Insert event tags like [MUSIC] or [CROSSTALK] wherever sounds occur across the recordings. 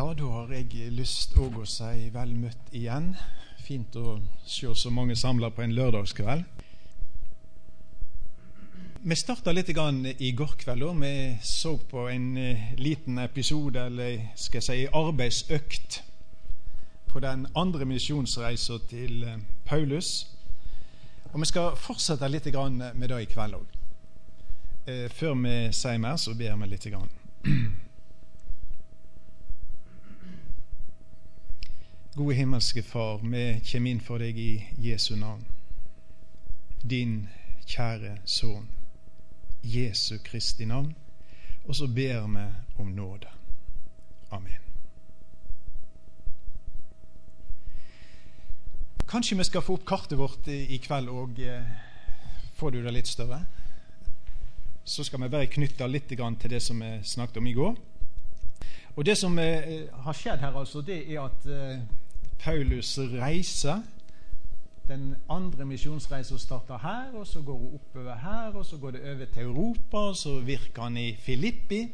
Ja, da har jeg lyst òg å si vel møtt igjen. Fint å se så mange samla på en lørdagskveld. Vi starta litt i går kveld. og Vi så på en eh, liten episode, eller skal jeg si arbeidsøkt, på den andre misjonsreisa til eh, Paulus. Og Vi skal fortsette litt med det i kveld òg. Eh, før vi sier mer, så ber vi litt. Grann. [CLEARS THROAT] Gode himmelske Far, vi kommer inn for deg i Jesu navn. Din kjære Sønn, Jesu Kristi navn. Og så ber vi om nåde. Amen. Kanskje vi skal få opp kartet vårt i kveld og eh, Får du det litt større? Så skal vi bare knytte litt til det som vi snakket om i går. Og Det som eh, har skjedd her, altså, det er at eh, Paulus reise. den andre misjonsreisa starter her, og så går hun oppover her, og så går det over til Europa, og så virker han i Filippi.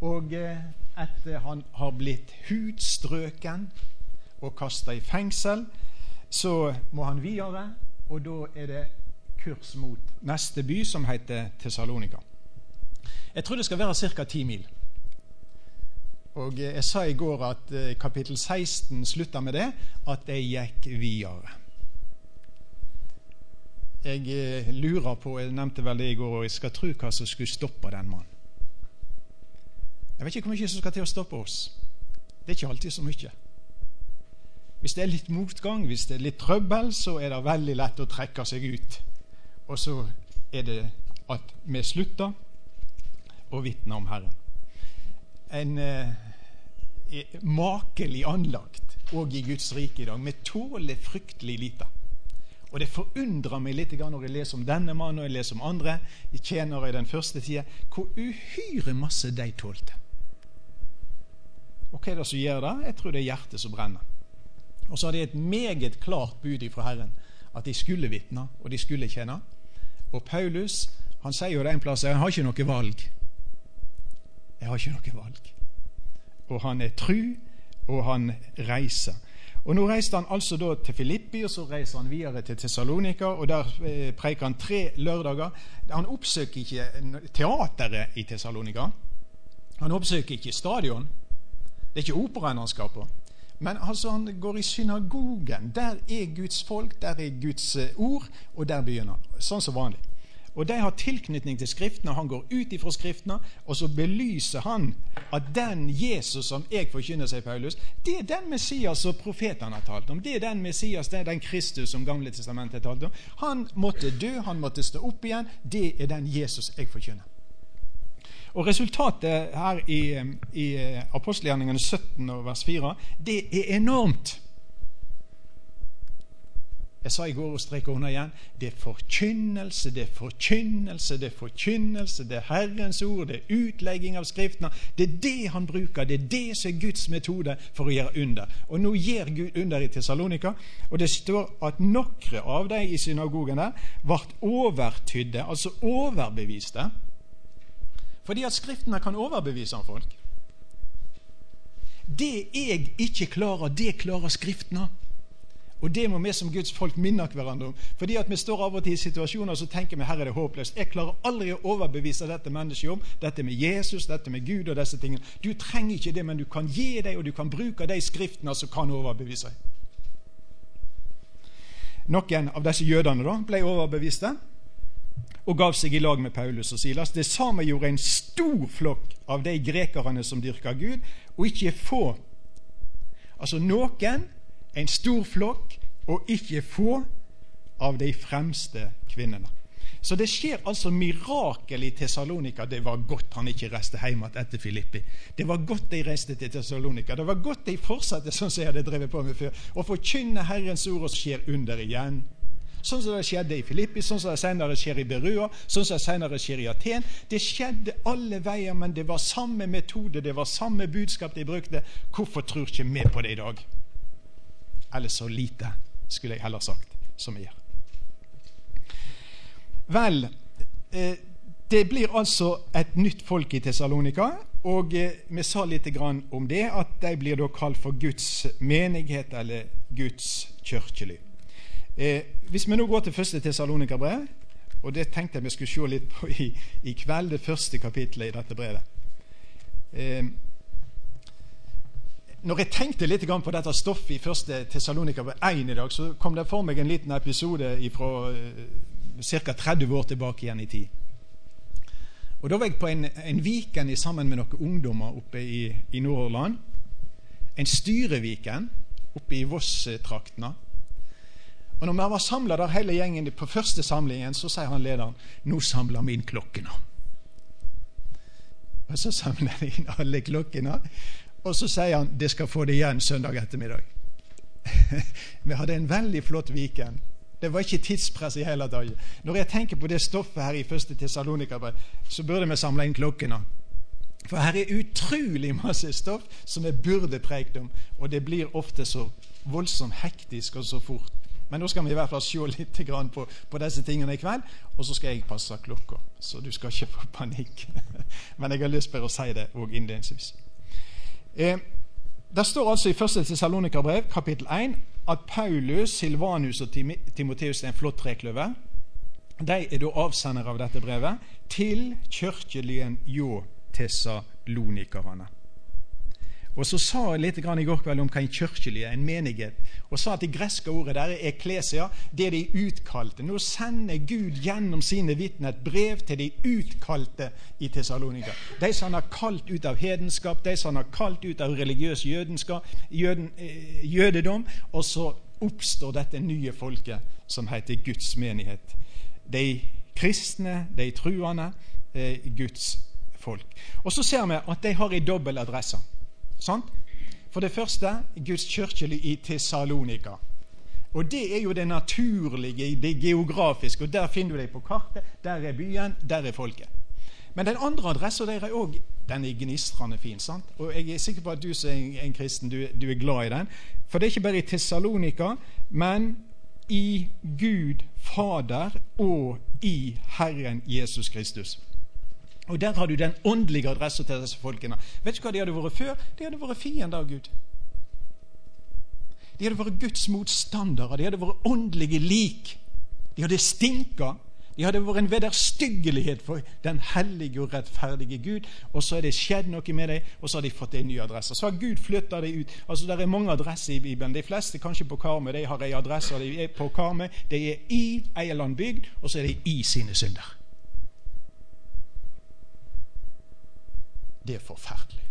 Og eh, etter han har blitt hudstrøken og kasta i fengsel, så må han videre, og da er det kurs mot neste by, som heter Tessalonika. Jeg tror det skal være ca. ti mil. Og Jeg sa i går at eh, kapittel 16 slutta med det, at jeg gikk videre. Jeg eh, lurer på Jeg nevnte vel det i går, og jeg skal tro hva som skulle stoppe den mannen. Jeg vet ikke hvor mye som skal til å stoppe oss. Det er ikke alltid så mye. Hvis det er litt motgang, hvis det er litt trøbbel, så er det veldig lett å trekke seg ut. Og så er det at vi slutter å vitne om Herren en eh, makelig anlagt òg i Guds rike i dag. Vi tåler fryktelig lite. Og det forundrer meg litt når jeg leser om denne mannen og jeg leser om andre tjenere i den første tida, hvor uhyre masse de tålte. Og hva er det som gjør det? Jeg tror det er hjertet som brenner. Og så har de et meget klart bud fra Herren at de skulle vitne, og de skulle tjene. Og Paulus han sier jo det en plass han har ikke noe valg. Jeg har ikke noe valg. Og han er tru, og han reiser. Og Nå reiste han altså da til Filippi, og så reiser han videre til Tessalonika. og Der eh, preiker han tre lørdager. Han oppsøker ikke teateret i Tessalonika. Han oppsøker ikke stadion. Det er ikke operaen han skal på. Men altså, han går i synagogen. Der er Guds folk, der er Guds eh, ord, og der begynner han. Sånn som vanlig. Og de har tilknytning til Skriftene. Han går ut ifra Skriftene, og så belyser han at den Jesus som jeg forkynner, sier Paulus, det er den Messias som profetene har talt om. Det er den Messias, det er den Kristus som Gamle testamentet har talt om. Han måtte dø, han måtte stå opp igjen. Det er den Jesus jeg forkynner. Og Resultatet her i, i apostelgjerningene 17 og vers 4, det er enormt. Jeg sa i går og streker under igjen det er forkynnelse, det er forkynnelse, det er forkynnelse. Det er Herrens ord, det er utlegging av Skriftene. Det er det han bruker. Det er det som er Guds metode for å gjøre under. Og nå gjør Gud under i Tessalonika, og det står at noen av dem i synagogen der ble overtydde, altså overbeviste. Fordi at Skriftene kan overbevise om folk. Det jeg ikke klarer, det klarer Skriftene. Og Det må vi som Guds folk minne hverandre om. Fordi at Vi står av og til i situasjoner så tenker vi her er det håpløst. Jeg klarer aldri å overbevise dette mennesket om dette med Jesus, dette med Gud og disse tingene. Du trenger ikke det, men du kan gi dem, og du kan bruke de skriftene som kan overbevise deg. Noen av disse jødene da ble overbeviste og gav seg i lag med Paulus og Silas. Det samme gjorde en stor flokk av de grekerne som dyrka Gud, og ikke få. Altså noen en stor flokk og ikke få av de fremste kvinnene. Så det skjer altså mirakel i Tessalonika. Det var godt han ikke reiste hjem etter Filippi. Det var godt de reiste til Tessalonika. Det var godt de fortsatte sånn som jeg hadde drevet på med før, å forkynne Herrens ord, og skjer under igjen. Sånn som det skjedde i Filippi, sånn som det senere skjer i Berua, sånn som det senere skjer i Aten. Det skjedde alle veier, men det var samme metode, det var samme budskap de brukte. Hvorfor tror ikke vi på det i dag? Eller så lite, skulle jeg heller sagt, som vi gjør. Vel, eh, det blir altså et nytt folk i Tessalonika, Og eh, vi sa litt om det, at de blir da kalt for Guds menighet eller Guds kirkeliv. Eh, hvis vi nå går til første Tessalonika-brev, og det tenkte jeg vi skulle se litt på i, i kveld, det første kapitlet i dette brevet. Når jeg tenkte litt på dette stoffet i første Tessalonika 1 i dag, så kom det for meg en liten episode fra ca. 30 år tilbake igjen i tid. Og Da var jeg på en, en weekend sammen med noen ungdommer oppe i, i Nordland. En styreviken oppe i Voss-traktene. Og når vi var samla der hele gjengen på første samlingen, så sier han lederen nå samler vi inn klokkene. Og så samler de inn alle klokkene. Og så sier han det skal få det igjen søndag ettermiddag. [LAUGHS] vi hadde en veldig flott weekend. Det var ikke tidspress i hele tatt. Når jeg tenker på det stoffet her i første Tessalonika, så burde vi samle inn klokkene. For her er utrolig masse stoff som vi burde preikt om, og det blir ofte så voldsomt hektisk og så fort. Men nå skal vi i hvert fall se litt på, på, disse tingene i kveld, og så skal jeg passe klokka. Så du skal ikke få panikk. [LAUGHS] Men jeg har lyst til å si det òg innledningsvis. Eh, det står altså i 1. Tessalonika-brev, kapittel 1, at Paulus, Silvanus og Timoteus er en flott trekløver. De er da avsendere av dette brevet til kirkelyen Jå tessalonikerne. Og Så sa jeg litt i går kveld om hva en kirkelig er, en menighet. Og sa at det greske ordet der er eklesia, det de utkalte. Nå sender Gud gjennom sine vitner et brev til de utkalte i Tessalonika. De som han har kalt ut av hedenskap, de som han har kalt ut av religiøs jøden, eh, jødedom. Og så oppstår dette nye folket som heter Guds menighet. De kristne, de truende, eh, Guds folk. Og så ser vi at de har ei dobbel adresse. Sant? For det første Guds kirke i Tessalonika. Og det er jo det naturlige, det geografiske. og Der finner du deg på kartet. Der er byen, der er folket. Men den andre adressen der er òg den er gnistrende fin. sant? Og jeg er sikker på at du som er en kristen, du, du er glad i den. For det er ikke bare i Tessalonika, men i Gud Fader og i Herren Jesus Kristus. Og Der har du den åndelige adressen til disse folkene. Vet du hva de hadde vært før? De hadde vært fiender av Gud. De hadde vært Guds motstandere. De hadde vært åndelige lik. De hadde stinka. De hadde vært en vederstyggelighet for den hellige og rettferdige Gud. Og så er det skjedd noe med dem, og så har de fått en ny adresse. Så har Gud flytta dem ut. Altså, Det er mange adresser i Bibelen. De fleste kanskje på Karmøy. De har ei adresse. De er på Karmøy. De er i Eierland bygd, og så er de i sine synder. Det er forferdelig.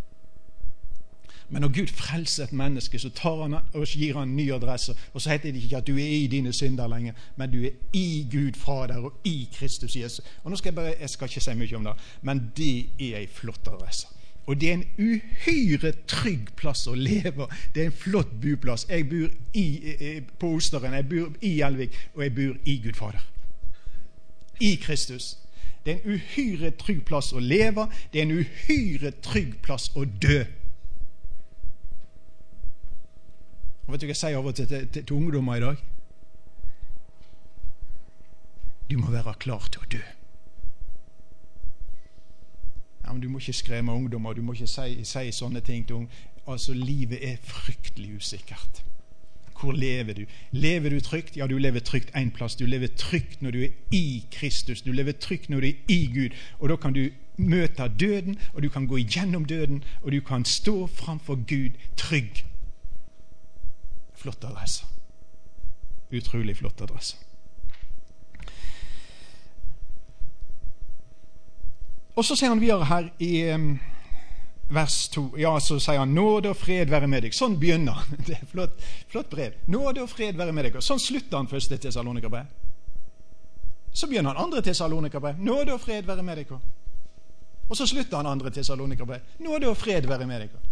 Men når Gud frelser et menneske, så han gir han en ny adresse. Og så heter det ikke at du er i dine synder lenger, men du er i Gud Fader og i Kristus Jesus. Og nå skal Jeg bare, jeg skal ikke si mye om det, men det er ei flott adresse. Og det er en uhyre trygg plass å leve. Det er en flott buplass. Jeg bor i, eh, på Osteren, jeg bor i Elvik, og jeg bor i Gud Fader. I Kristus. Det er en uhyre trygg plass å leve. Det er en uhyre trygg plass å dø. Og Vet du hva jeg sier og til til, til, til ungdommer i dag? Du må være klar til å dø. Ja, men Du må ikke skremme ungdommer, du må ikke si, si sånne ting til ungdommer. Altså, Livet er fryktelig usikkert. Hvor lever du? Lever du trygt? Ja, du lever trygt én plass. Du lever trygt når du er i Kristus. Du lever trygt når du er i Gud. Og da kan du møte døden, og du kan gå igjennom døden, og du kan stå framfor Gud trygg. Flott adresse. Utrolig flott adresse. Og så ser han videre her i um, vers 2. Ja, så sier han 'Nåde og fred være med deg'. Sånn begynner han. [LAUGHS] Det er flott, flott brev. 'Nåde og fred være med deg'. Og sånn slutter han første Tessalonikerbrev. Så begynner han andre Tessalonikerbrev. 'Nåde og fred være med deg'. Og så slutter han andre Tessalonikerbrev. 'Nåde og fred være med deg'.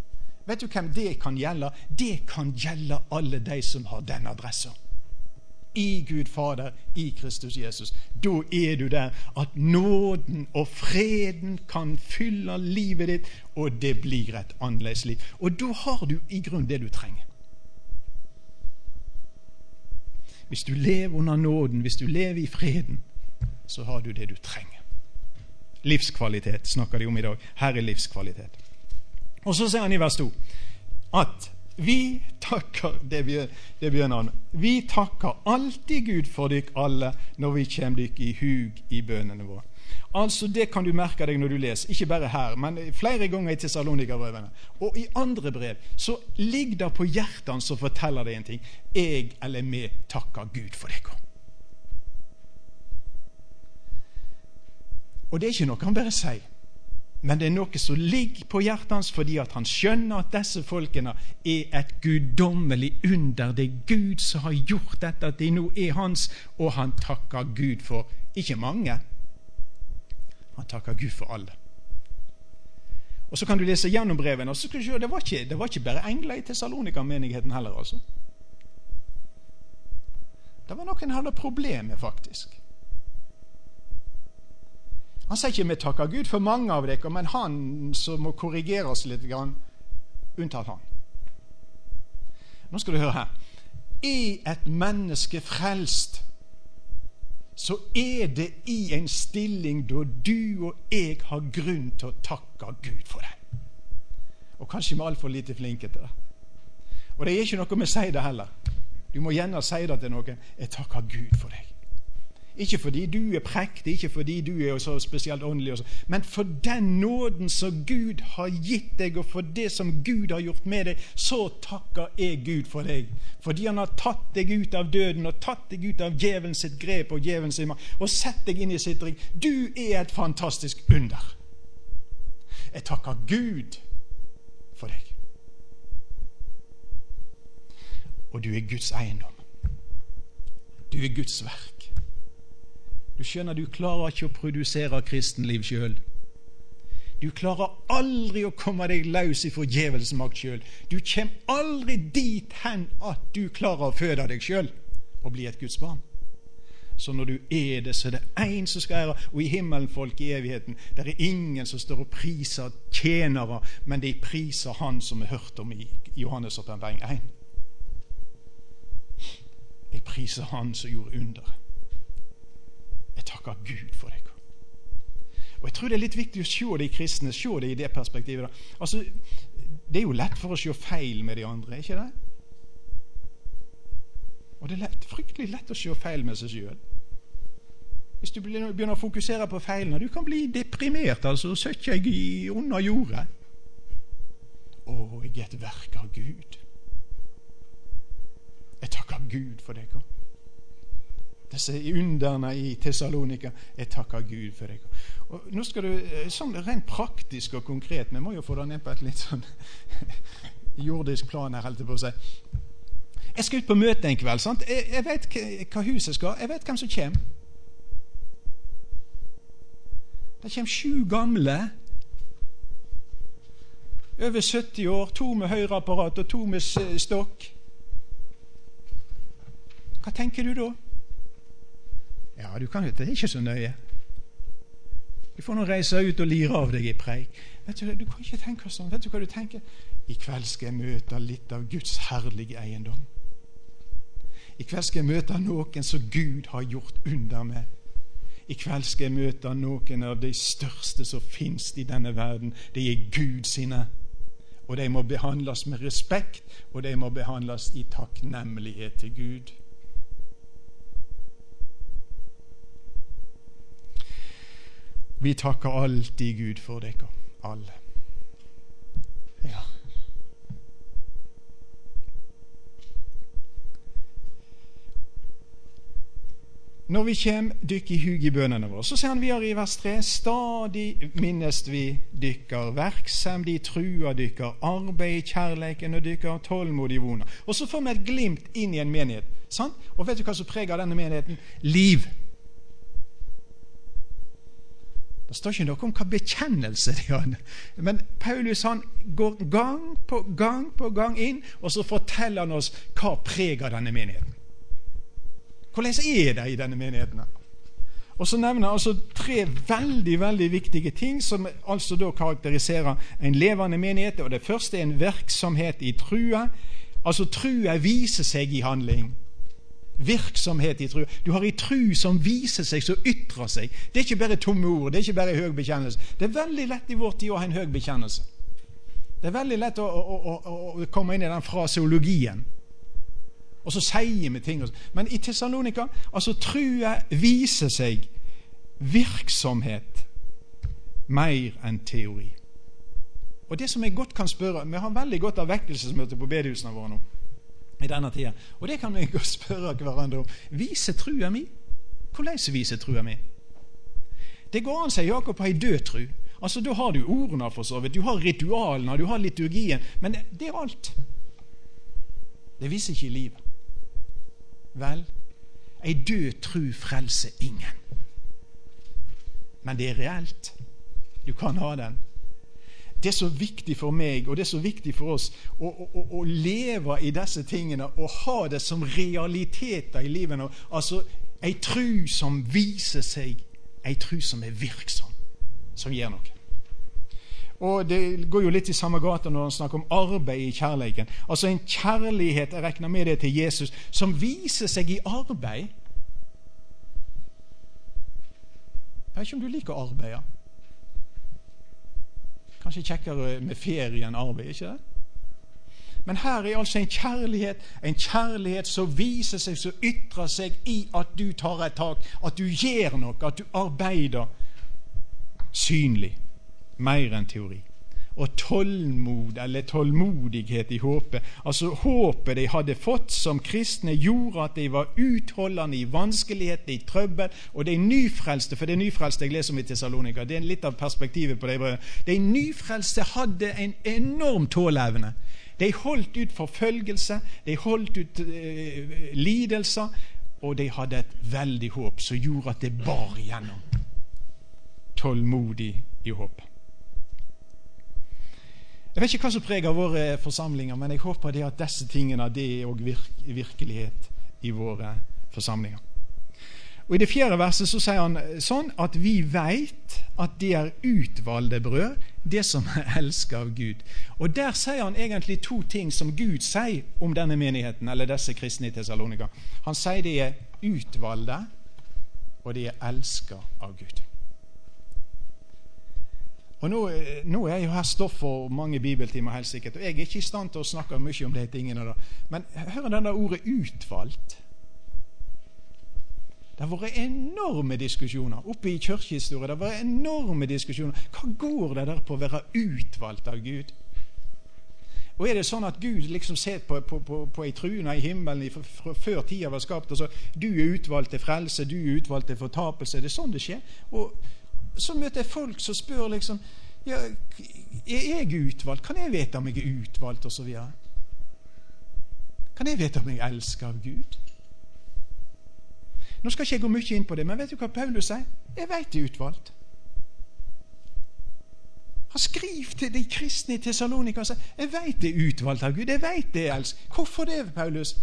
Vet du hvem det kan gjelde? Det kan gjelde alle de som har den adressa i Gud Fader, i Kristus Jesus. Da er du der at nåden og freden kan fylle livet ditt, og det blir et annerledes liv. Og da har du i grunn det du trenger. Hvis du lever under nåden, hvis du lever i freden, så har du det du trenger. Livskvalitet snakker de om i dag. Her er livskvalitet. Og så sier han i vers 2 at vi takker det begynner han. Vi takker alltid Gud for dykk alle når vi kommer dykk i hug i bønnene våre. Altså Det kan du merke deg når du leser, ikke bare her, men flere ganger i Tessalonikerbrevene. Og i andre brev så ligger det på hjertene som forteller deg en ting. Jeg eller vi takker Gud for deg. Og det er ikke noe han bare sier, men det er noe som ligger på hjertet hans fordi han skjønner at disse folkene er et guddommelig under. Det er Gud som har gjort dette, at de nå er hans, og han takker Gud for ikke mange. Han takker Gud for alle. Og Så kan du lese gjennom brevene. og så kan du se, Det var ikke, det var ikke bare engler i Tessalonika-menigheten heller. altså. Det var noen hadde problemer faktisk. Han sier ikke vi takker Gud for mange av dere, men han som må korrigere oss litt, unntatt han. Nå skal du høre her. Er et menneske frelst, så er det i en stilling da du og jeg har grunn til å takke Gud for det. Og kanskje vi er altfor lite flinke til det. Og det er ikke noe med å si det heller. Du må gjerne si det til noen. Jeg takker Gud for deg. Ikke fordi du er prektig, ikke fordi du er så spesielt åndelig, men for den nåden som Gud har gitt deg, og for det som Gud har gjort med deg, så takker jeg Gud for deg. Fordi han har tatt deg ut av døden og tatt deg ut av djevelen sitt grep og djevelen sin makt og sett deg inn i sitt ring. Du er et fantastisk under. Jeg takker Gud for deg. Og du er Guds eiendom. Du er Guds verk. Du skjønner, du klarer ikke å produsere kristenliv sjøl. Du klarer aldri å komme deg løs ifra djevelens makt sjøl. Du kommer aldri dit hen at du klarer å føde deg sjøl og bli et Guds barn. Så når du er det, så er det én som skal ære. Og i himmelen, folk, i evigheten, det er ingen som står og priser tjenere, men de priser Han som vi hørt om i Johannes åpenbaring 1. De priser Han som gjorde underet. Jeg takker Gud for deg. Og Jeg tror det er litt viktig å se de kristne, se det i det perspektivet. Altså, Det er jo lett for å se feil med de andre, ikke det? Og det er lett, fryktelig lett å se feil med seg sjøl. Hvis du begynner å fokusere på feilene Du kan bli deprimert, altså. Søkker jeg under jordet? Å, jeg er et verk av Gud. Jeg takker Gud for deg. Også disse underne i Tessalonika. Jeg takker Gud for deg. Og nå skal du, eh, sånn Rent praktisk og konkret Vi må jo få det ned på et litt sånn [LAUGHS] jordisk plan her, holdt jeg på å. Jeg skal ut på møte en kveld. sant? Jeg, jeg vet hva huset skal. Jeg vet hvem som kommer. Det kommer sju gamle over 70 år, to med høyreapparat og to med stokk. Hva tenker du da? Ja, du kan jo, det er ikke så nøye. Du får nå reise ut og lire av deg i preik. Vet Du du kan ikke tenke sånn. Vet du hva du tenker? I kveld skal jeg møte litt av Guds herlige eiendom. I kveld skal jeg møte noen som Gud har gjort under meg. I kveld skal jeg møte noen av de største som fins i denne verden. De er Gud sine. Og de må behandles med respekt, og de må behandles i takknemlighet til Gud. Vi takker alltid Gud for dere alle. Ja. Når vi kommer dykk i hug i bønnene våre, så sier han videre i vers 3.: Stadig minnest vi dykker verksemd i trua dykker, arbeid i kjærleiken og dykker tålmodig vona. Og så får vi et glimt inn i en menighet. Sant? Og vet du hva som preger denne menigheten? Liv. Det står ikke noe om hva bekjennelse de har. Men Paulus han går gang på gang på gang inn, og så forteller han oss hva preger denne menigheten. Hvordan er det i denne menigheten? Og Så nevner han altså tre veldig veldig viktige ting som altså da karakteriserer en levende menighet. og Det første er en virksomhet i trua. Altså Trua viser seg i handling virksomhet i tru. Du har ei tru som viser seg, som ytrer seg. Det er ikke bare tomme ord, det er ikke bare høy bekjennelse. Det er veldig lett i vår tid å ha en høy bekjennelse. Det er veldig lett å, å, å, å komme inn i den fraseologien. Og så sier vi ting. Men i Tessalonika altså trua viser seg virksomhet mer enn teori. Og det som jeg godt kan spørre Vi har veldig godt av vekkelsesmøte på bedehusene våre nå. I denne tida. Og det kan vi [LAUGHS] godt spørre hverandre om. Viser trua mi? Hvordan viser trua mi? Det går an, sier Jakob, på ei død tru. Altså, Da har du ordene, for så vidt. Du har ritualene, du har liturgien. Men det er alt. Det viser ikke livet. Vel, ei død tru frelser ingen. Men det er reelt. Du kan ha den. Det er så viktig for meg og det er så viktig for oss å, å, å leve i disse tingene og ha det som realiteter i livet. Altså ei tru som viser seg, ei tru som er virksom, som gjør noe. Og Det går jo litt i samme gata når han snakker om arbeid i kjærligheten. Altså en kjærlighet, jeg regner med det til Jesus, som viser seg i arbeid. Jeg vet ikke om du liker å arbeide. Kanskje kjekkere med ferie enn arbeid, ikke det? Men her er altså en kjærlighet, en kjærlighet som viser seg, som ytrer seg i at du tar et tak, at du gjør noe, at du arbeider synlig mer enn teori. Og tålmod, eller tålmodighet i håpet. Altså Håpet de hadde fått som kristne, gjorde at de var utholdende i vanskeligheter, i trøbbel. Og de nyfrelste, for det er nyfrelste jeg leser om i Tessalonika, det er litt av perspektivet på de brødrene. De nyfrelste hadde en enorm tåleevne. De holdt ut forfølgelse, de holdt ut eh, lidelser, og de hadde et veldig håp som gjorde at det bar igjennom. Tålmodig i håp. Jeg vet ikke hva som preger våre forsamlinger, men jeg håper det at disse tingene det er òg virkelighet i våre forsamlinger. Og I det fjerde verset så sier han sånn at vi veit at det er utvalgte brød, det som er elsket av Gud. Og Der sier han egentlig to ting som Gud sier om denne menigheten, eller disse kristne i Tessalonika. Han sier de er utvalgte, og de er elsket av Gud. Og nå, eh, nå, er jo her stoff for mange bibeltimer, helt sikkert. Og jeg er ikke i stand til å snakke mye om de tingene. da. Men hør denne ordet 'utvalgt'. Det har vært enorme diskusjoner oppe i kirkehistorie. Det har vært enorme diskusjoner. Hva går det der på å være utvalgt av Gud? Og Er det sånn at Gud liksom ser på, på, på, på ei trune i himmelen fra før tida var skapt? og så Du er utvalgt til frelse, du er utvalgt til fortapelse. Det er sånn det skjer. Og så møter jeg folk som spør liksom ja, Er jeg utvalgt? Kan jeg vite om jeg er utvalgt? Og så videre. Kan jeg vite om jeg elsker av Gud? Nå skal ikke jeg gå mye inn på det, men vet du hva Paulus sier? Jeg vet jeg er utvalgt. Han skriver til de kristne i Tessalonika og sier jeg vet det er utvalgt av Gud. jeg vet det elsk. Hvorfor det, Paulus?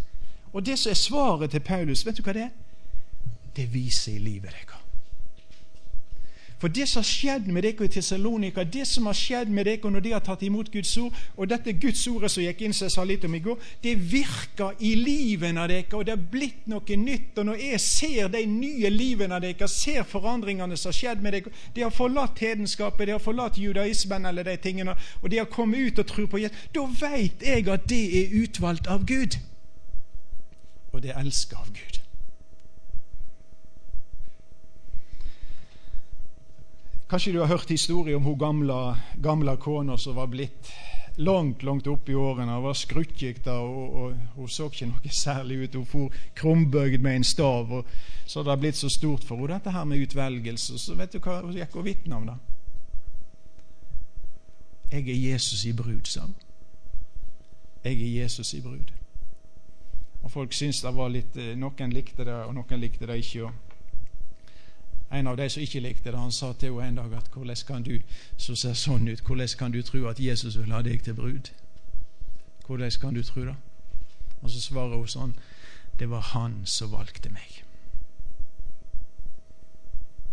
Og det som er svaret til Paulus, vet du hva det er? Det viser i livet deres. For det som har skjedd med dere i Tessalonika, det som har skjedd med dere når de har tatt imot Guds ord, og dette Guds ordet som gikk inn, som jeg sa litt om i går, det virker i livene av dere, og det har blitt noe nytt. Og når jeg ser de nye livene av dere, ser forandringene som har skjedd med dere De har forlatt hedenskapet, de har forlatt judaismen eller de tingene, og de har kommet ut og tror på Jesus. Da veit jeg at det er utvalgt av Gud. Og det er elska av Gud. Kanskje du har hørt historier om hun gamle, gamle kona som var blitt langt langt opp i årene. Hun var skruttgikta, og, og, hun så ikke noe særlig ut. Hun for krumbøyd med en stav. Og, så det har blitt så stort for henne, dette her med utvelgelse. Så vet du hva hun gikk og vitna om? da? Jeg er Jesus i brud, sa hun. Jeg er Jesus i brud. Og Folk syntes det var litt eh, Noen likte det, og noen likte det ikke. Og en av de som ikke likte det, han sa til henne en dag at hvordan kan du som ser sånn ut, hvordan kan du tro at Jesus vil ha deg til brud? Hvordan kan du tro det? Og så svarer hun sånn Det var han som valgte meg.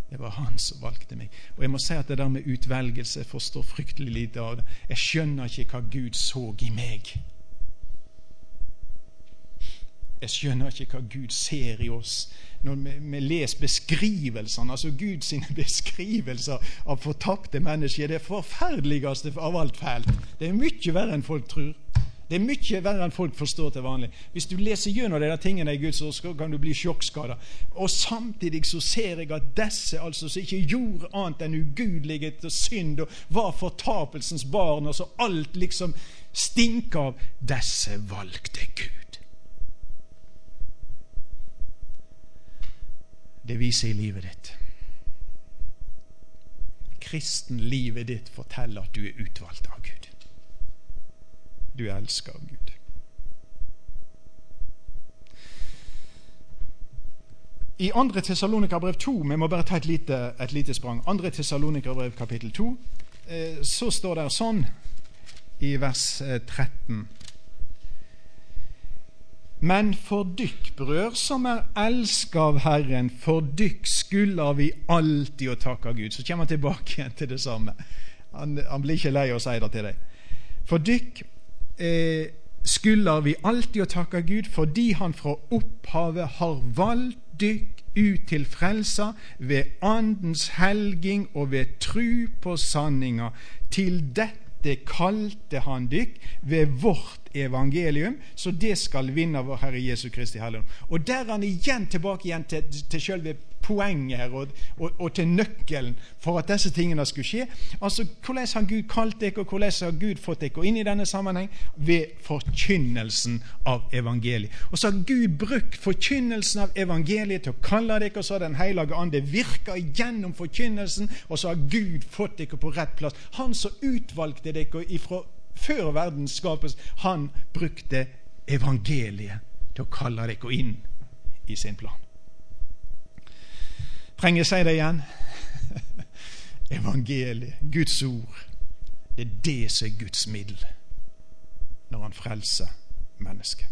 Det var han som valgte meg. Og jeg må si at det der med utvelgelse forstår fryktelig lite av det. Jeg skjønner ikke hva Gud så i meg. Jeg skjønner ikke hva Gud ser i oss når vi, vi leser beskrivelsene, altså Guds [LAUGHS] beskrivelser av fortapte mennesker. Det er forferdeligste av alt fælt. Det er mye verre enn folk tror. Det er mye verre enn folk forstår til vanlig. Hvis du leser gjennom de tingene i ord, så kan du bli sjokkskada. Og samtidig så ser jeg at disse altså som ikke gjorde annet enn ugudelighet og synd, og var fortapelsens barn, og så alt liksom stinker av, disse valgte Gud. Det viser i livet ditt. Kristenlivet ditt forteller at du er utvalgt av Gud du elsker Gud. I 2. Tessalonikerbrev 2 Vi må bare ta et lite, et lite sprang. 2. Tessalonikerbrev kapittel 2. Eh, så står det sånn i vers 13. Men for dykk, brød, som er elska av Herren, for dykk skylder vi alltid å takke Gud. Så kommer han tilbake igjen til det samme. Han, han blir ikke lei av å si det til deg. For dykk eh, skylder vi alltid å takke Gud fordi Han fra opphavet har valgt dykk ut til frelsa ved Andens helging og ved tru på sanninga. Til dette kalte Han dykk ved vårt evangelium, så det skal vinne vår Herre Jesu Kristi Helligdom. Og der er han igjen tilbake igjen til, til selve poenget her, og, og, og, til nøkkelen for at disse tingene skulle skje. Altså, Hvordan har Gud kalt dere, og hvordan har Gud fått dere inn i denne sammenheng? Ved forkynnelsen av evangeliet. Og så har Gud brukt forkynnelsen av evangeliet til å kalle dere, og så har Den hellige ande virka gjennom forkynnelsen, og så har Gud fått dere på rett plass. Han som utvalgte dere ifra før verden skapes, han brukte evangeliet til å kalle dere inn i sin plan. Trenger jeg si det igjen? [LAUGHS] Evangeliet, Guds ord, det er det som er Guds middel når han frelser mennesket.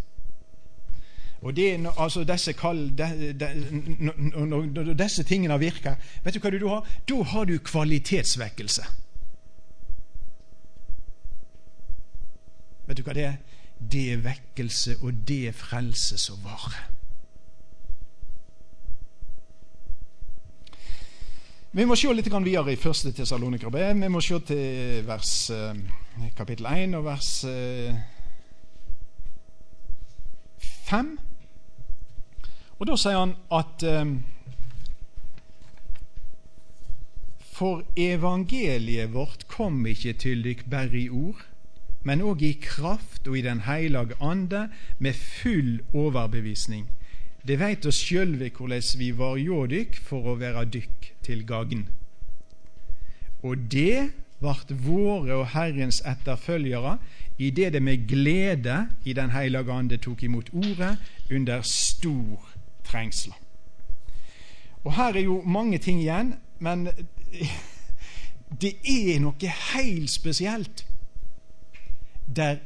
Og det, altså disse, kall, de, de, når disse tingene virker, vet du hva du har? Da har du kvalitetsvekkelse. Vet du hva det er? Det er vekkelse, og det er frelse som varer. Vi må se litt videre i første Tessalonikerbrev. Vi må se til vers, eh, kapittel 1 og vers 5. Eh, og Da sier han at eh, For evangeliet vårt kom ikke til dykk bare i ord, men òg i kraft og i Den hellige ande, med full overbevisning. Det veit oss sjølve korleis vi var hjå dykk for å være dykk til gagn. Og det vart våre og Herrens etterfølgere idet det med glede i Den hellige ande tok imot ordet under stor trengsel. Og Her er jo mange ting igjen, men [LAUGHS] det er noe helt spesielt der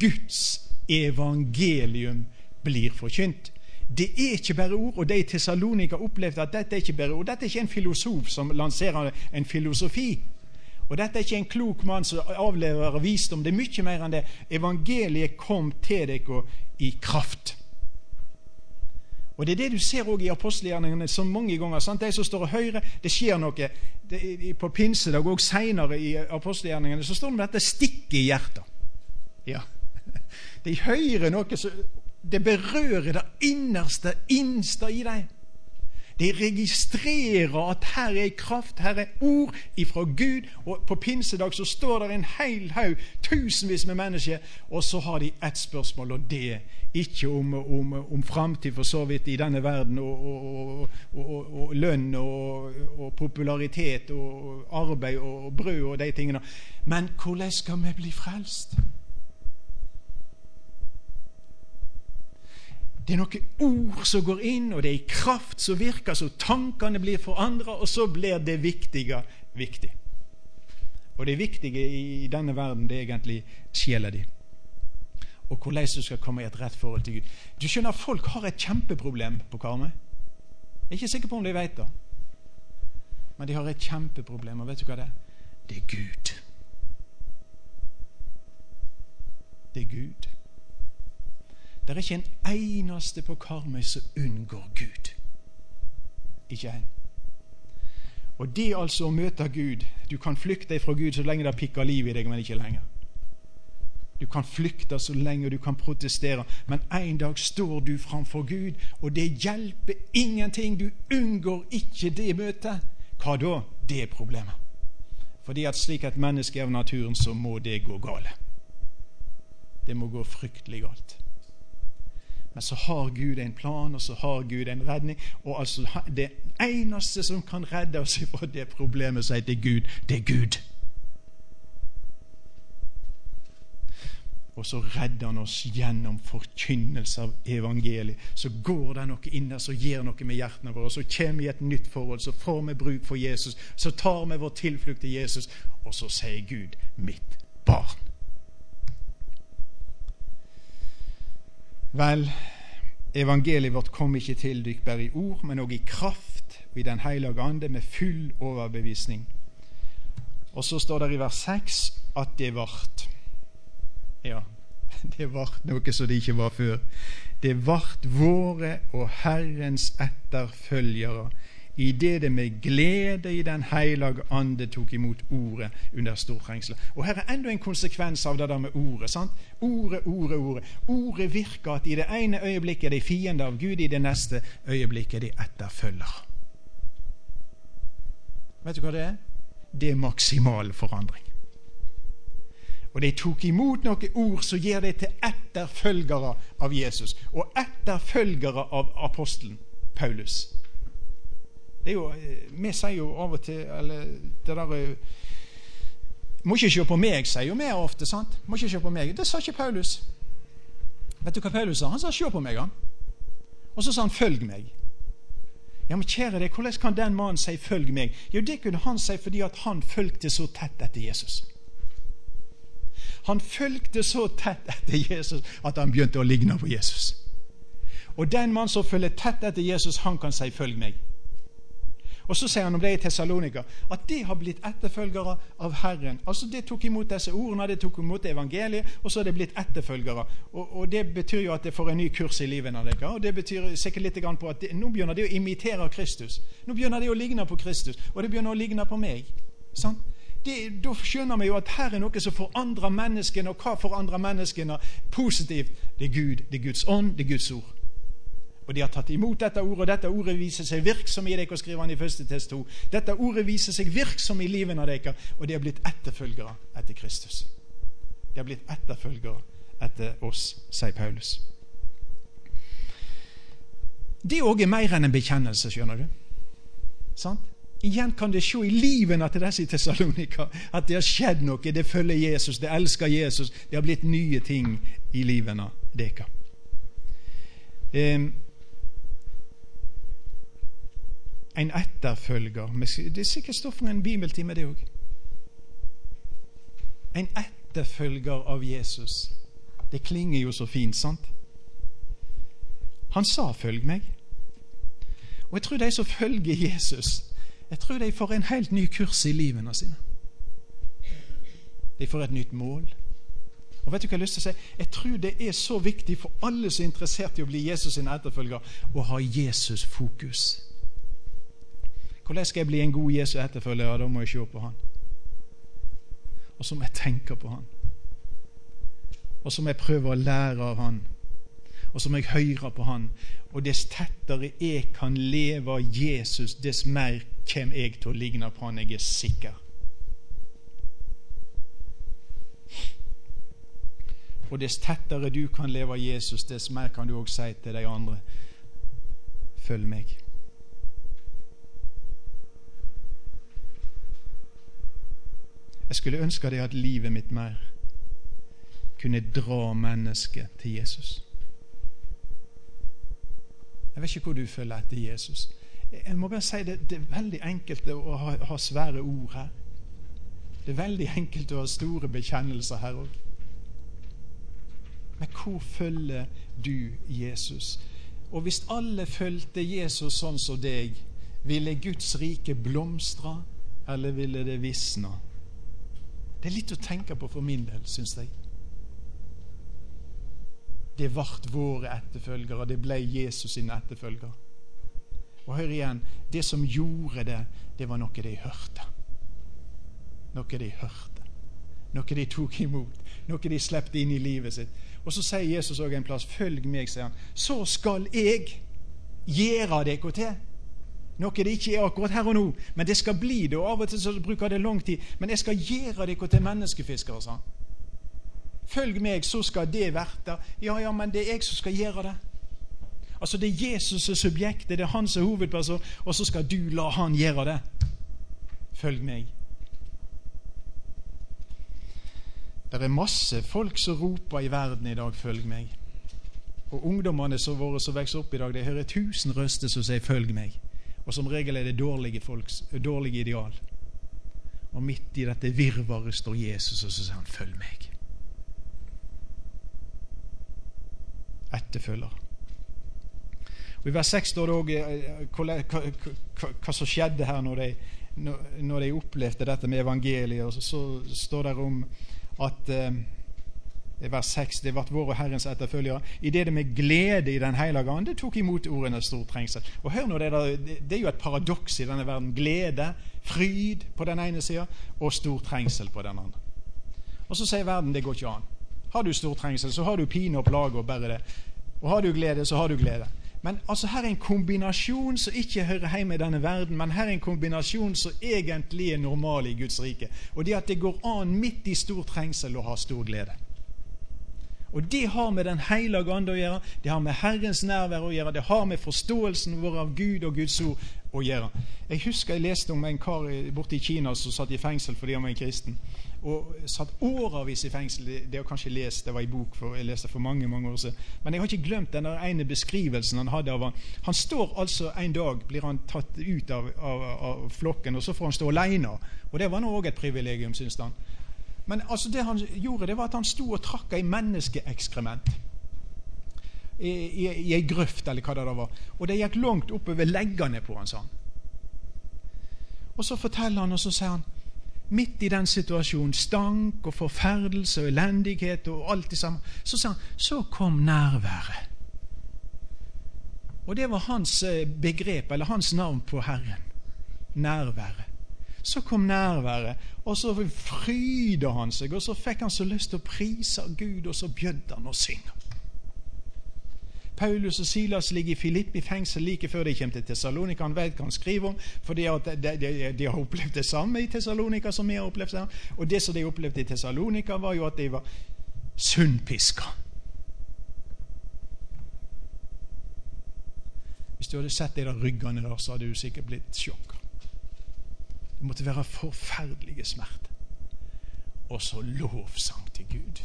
Guds evangelium blir forkynt. Det er ikke bare ord, og de i Tessalonika opplevde at dette er ikke bare ord. Dette er ikke en filosof som lanserer en filosofi. Og dette er ikke en klok mann som avleverer visdom. Det er mye mer enn det. Evangeliet kom til dere i kraft. Og Det er det du ser også i apostelgjerningene så mange ganger. Sant? De som står og hører, det skjer noe. Det, på pinsedag og senere i apostelgjerningene så står det om dette stikket i hjertet. Ja. [LAUGHS] De hører noe som Det berører det innerste, innste i dem. De registrerer at her er kraft, her er ord ifra Gud. Og på pinsedag så står det en hel haug, tusenvis med mennesker, og så har de ett spørsmål, og det ikke om, om, om framtid for så vidt i denne verden, og, og, og, og lønn og, popularitet og arbeid og brød og de tingene. Men hvordan skal vi bli frelst? Det er noen ord som går inn, og det er kraft som virker, så tankene blir forandra, og så blir det viktige viktig. Og det viktige i denne verden, det er egentlig sjela di. Og hvordan du skal komme i et rett forhold til Gud. Du skjønner, Folk har et kjempeproblem på Karmøy. Jeg er ikke sikker på om de vet det. Men de har et kjempeproblem, og vet du hva det er? Det er Gud. Det er Gud. Det er ikke en eneste på Karmøy som unngår Gud. Ikke en. Og det altså å møte Gud Du kan flykte fra Gud så lenge det pikker liv i deg, men ikke lenger. Du kan flykte så lenge du kan protestere, men en dag står du framfor Gud, og det hjelper ingenting. Du unngår ikke det møtet. Hva da? Det er problemet. Fordi at slik et menneske er av naturen, så må det gå galt. Det må gå fryktelig galt. Men så har Gud en plan, og så har Gud en redning. Og altså det eneste som kan redde oss fra det problemet, som det Gud, det er Gud. Og så redder han oss gjennom forkynnelse av evangeliet. Så går det noe inn der som gjør noe med hjertene våre. Så kommer vi i et nytt forhold, så får vi bruk for Jesus. Så tar vi vår tilflukt til Jesus, og så sier Gud 'mitt barn'. Vel, evangeliet vårt kom ikke til dykk bare i ord, men òg i kraft og i Den hellige ande, med full overbevisning. Og så står det i vers 6 at det vart. Ja, [LAUGHS] det vart noe som det ikke var før. Det vart våre og Herrens etterfølgere idet det med glede i Den hellige ande tok imot ordet under stortrengsel. Og Her er enda en konsekvens av det der med ordet. sant? Ordet, ordet, ordet. Ordet virker at i det ene øyeblikket er de fiender av Gud, i det neste øyeblikket er de etterfølger. Vet du hva det er? Det er maksimal forandring. Og de tok imot noen ord som gjør dem til etterfølgere av Jesus, og etterfølgere av apostelen Paulus. Det er jo, eh, Vi sier jo av og til eller det der, eh, Må ikke se på meg, sier jo vi ofte. sant? Må ikke se på meg. Det sa ikke Paulus. Vet du hva Paulus sa? Han sa 'se på meg', han. Og så sa han 'følg meg'. Ja, men kjære deg, Hvordan kan den mannen si 'følg meg'? Jo, Det kunne han si fordi at han fulgte så tett etter Jesus. Han fulgte så tett etter Jesus at han begynte å ligne på Jesus. Og den mann som følger tett etter Jesus, han kan si 'følg meg'. Og Så sier han om det i Tessalonika at de har blitt etterfølgere av Herren. Altså De tok imot disse ordene, de tok imot evangeliet, og så er de blitt etterfølgere. Og, og Det betyr jo at de får en ny kurs i livet. og Det betyr sikkert litt på at de, nå begynner de å imitere Kristus. Nå begynner de å ligne på Kristus, og det begynner å ligne på meg. Sant? det, da skjønner vi jo at her er noe som forandrer menneskene. Og hva forandrer menneskene positivt? Det er Gud, det er Guds ånd, det er Guds ord. Og de har tatt imot dette ordet, og dette ordet viser seg virksom i dere, skriver han i 1. test 2. Dette ordet viser seg virksom i livet av dere, og de har blitt etterfølgere etter Kristus. De har blitt etterfølgere etter oss, sier Paulus. Det òg er mer enn en bekjennelse, skjønner du. Sant? Igjen kan det se i livene til disse i Tessalonika at det har skjedd noe. Det følger Jesus, det elsker Jesus. Det har blitt nye ting i livene deres. Um, en etterfølger Det er sikkert stoff for en bibeltime, det òg. En etterfølger av Jesus. Det klinger jo så fint, sant? Han sa 'følg meg'. Og jeg tror de som følger Jesus, jeg tror de får en helt ny kurs i livene sine. De får et nytt mål. Og vet du hva Jeg har lyst til å si? Jeg tror det er så viktig for alle som er interessert i å bli Jesus sin etterfølger, å ha Jesus-fokus. Hvordan skal jeg bli en god Jesu etterfølger? Ja, da må jeg se på han. Og så må jeg tenke på han. Og så må jeg prøve å lære av han. Og så må jeg høre på han. Og dess tettere jeg kan leve av Jesus, dess mer kommer jeg til å ligne på han. Jeg er sikker. Og dess tettere du kan leve av Jesus, dess mer kan du òg si til de andre følg meg. Jeg skulle ønske det at livet mitt mer kunne dra mennesket til Jesus. Jeg vet ikke hvor du følger etter Jesus. Jeg må bare si det, det er veldig enkelt å ha, ha, svære ord her. Det er veldig enkelt å ha store bekjennelser her òg. Men hvor følger du Jesus? Og hvis alle fulgte Jesus sånn som deg, ville Guds rike blomstre, eller ville det visne? Det er litt å tenke på for min del, syns jeg. det ble våre etterfølgere. Det ble Jesus sine etterfølgere. Og hør igjen, det som gjorde det, det var noe de hørte. Noe de hørte. Noe de tok imot. Noe de slepte inn i livet sitt. Og så sier Jesus òg en plass 'Følg meg', sier han. Så skal jeg gjøre dere til. Noe det ikke er akkurat her og nå, men det skal bli det. og Av og til så bruker det lang tid. Men jeg skal gjøre dere til menneskefiskere, sa han. Følg meg, så skal det verte. Ja, ja, men det er jeg som skal gjøre det. Altså Det er Jesus som subjekt, det er han som er hovedperson, og så skal du la han gjøre det. Følg meg. Det er masse folk som roper i verden i dag 'følg meg'. Og ungdommene som våre som vokser opp i dag, de hører tusen røster som sier 'følg meg'. Og som regel er det dårlige, folks, dårlige ideal. Og midt i dette virvaret står Jesus, og så sier han 'følg meg'. Etterfølger. Og I vers 6 står det òg hva, hva, som skjedde her når de, når de opplevde dette med evangeliet. Og så, så står det om at eh, vers 6 det ble våre Herrens etterfølgere, idet det med glede i Den hellige ande tok imot ordene stor trengsel. Og hør nå, det, der, det er jo et paradoks i denne verden. Glede, fryd på den ene sida, og stor trengsel på den andre. Og så sier verden det går ikke an. Har du stor trengsel, så har du pine og plage og bare det. Og har du glede, så har du glede. Men altså her er en kombinasjon som ikke hører hjemme i denne verden, men her er en kombinasjon som egentlig er normal i Guds rike. Og det at det går an midt i stor trengsel å ha stor glede. Og Det har med Den hellige ande å gjøre, det har med Herrens nærvær å gjøre, det har med forståelsen vår av Gud og Guds ord å gjøre. Jeg husker jeg leste om en kar borte i Kina som satt i fengsel fordi han var en kristen og satt årevis i fengsel. Det har kanskje lest, det var i bok for, jeg leste for mange mange år siden. Men jeg har ikke glemt den ene beskrivelsen han hadde av han. Han står altså en dag, blir han tatt ut av, av, av flokken, og så får han stå alene. Og det var nå òg et privilegium, syns han. Men altså det han gjorde, det var at han sto og trakk i menneskeekskrement. I, i, i ei grøft, eller hva det var. Og det gikk langt oppover leggene på han, sa han. Og så forteller han, og så sier han midt i den situasjonen, stank og forferdelse og elendighet og alt det samme, så sier han så kom nærværet. Og det var hans eh, begrep, eller hans navn på Herren. Nærværet. Så kom nærværet, og så fryda han seg, og så fikk han så lyst til å prise Gud, og så bjødde han å synge. Paulus og Silas ligger i Filippi fengsel like før de kommer til Tessalonika. Han vet hva han skriver om, for de, de, de, har opplevd det samme i Tessalonika som vi har opplevd her. Og det som de opplevde i Tessalonika, var jo at de var sunnpiska. Hvis du hadde sett de der ryggene der, så hadde du sikkert blitt sjokka. Det måtte være forferdelige smerter. Og så lovsang til Gud.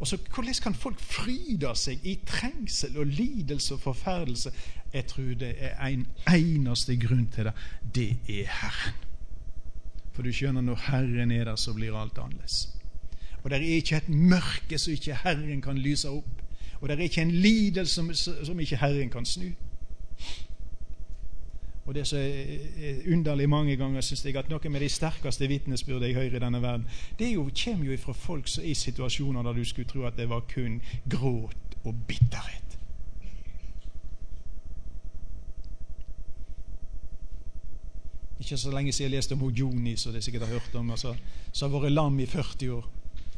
Og så Hvordan kan folk fryde seg i trengsel og lidelse og forferdelse? Jeg tror det er en eneste grunn til det. Det er Herren. For du skjønner, når Herren er der, så blir alt annerledes. Og det er ikke et mørke som ikke Herren kan lyse opp. Og det er ikke en lidelse som, som ikke Herren kan snu. Og det som er underlig mange ganger, syns jeg, at noe med de sterkeste vitnesbyrd jeg hører i denne verden, det jo, kommer jo fra folk som er i situasjoner der du skulle tro at det var kun gråt og bitterhet. Ikke så lenge siden jeg leste om Joni, som dere sikkert har hørt om, altså, som har vært lam i 40 år.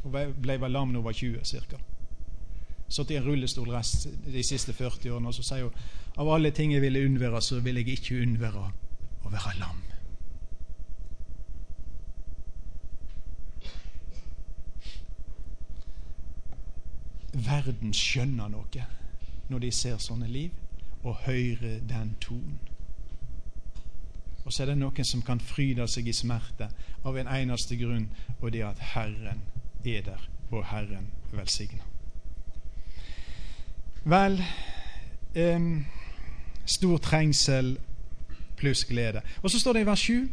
Hun ble vel lam da hun var 20 ca. Sittet i en rullestol rest de siste 40 årene, og så sier hun av alle ting jeg ville unnvære, så vil jeg ikke unnvære å være lam. Verden skjønner noe når de ser sånne liv, og hører den tonen. Og så er det noen som kan fryde seg i smerte av en eneste grunn, og det er at Herren er der, og Herren velsigner. Vel um, Stor trengsel pluss glede. Og så står det i vers 7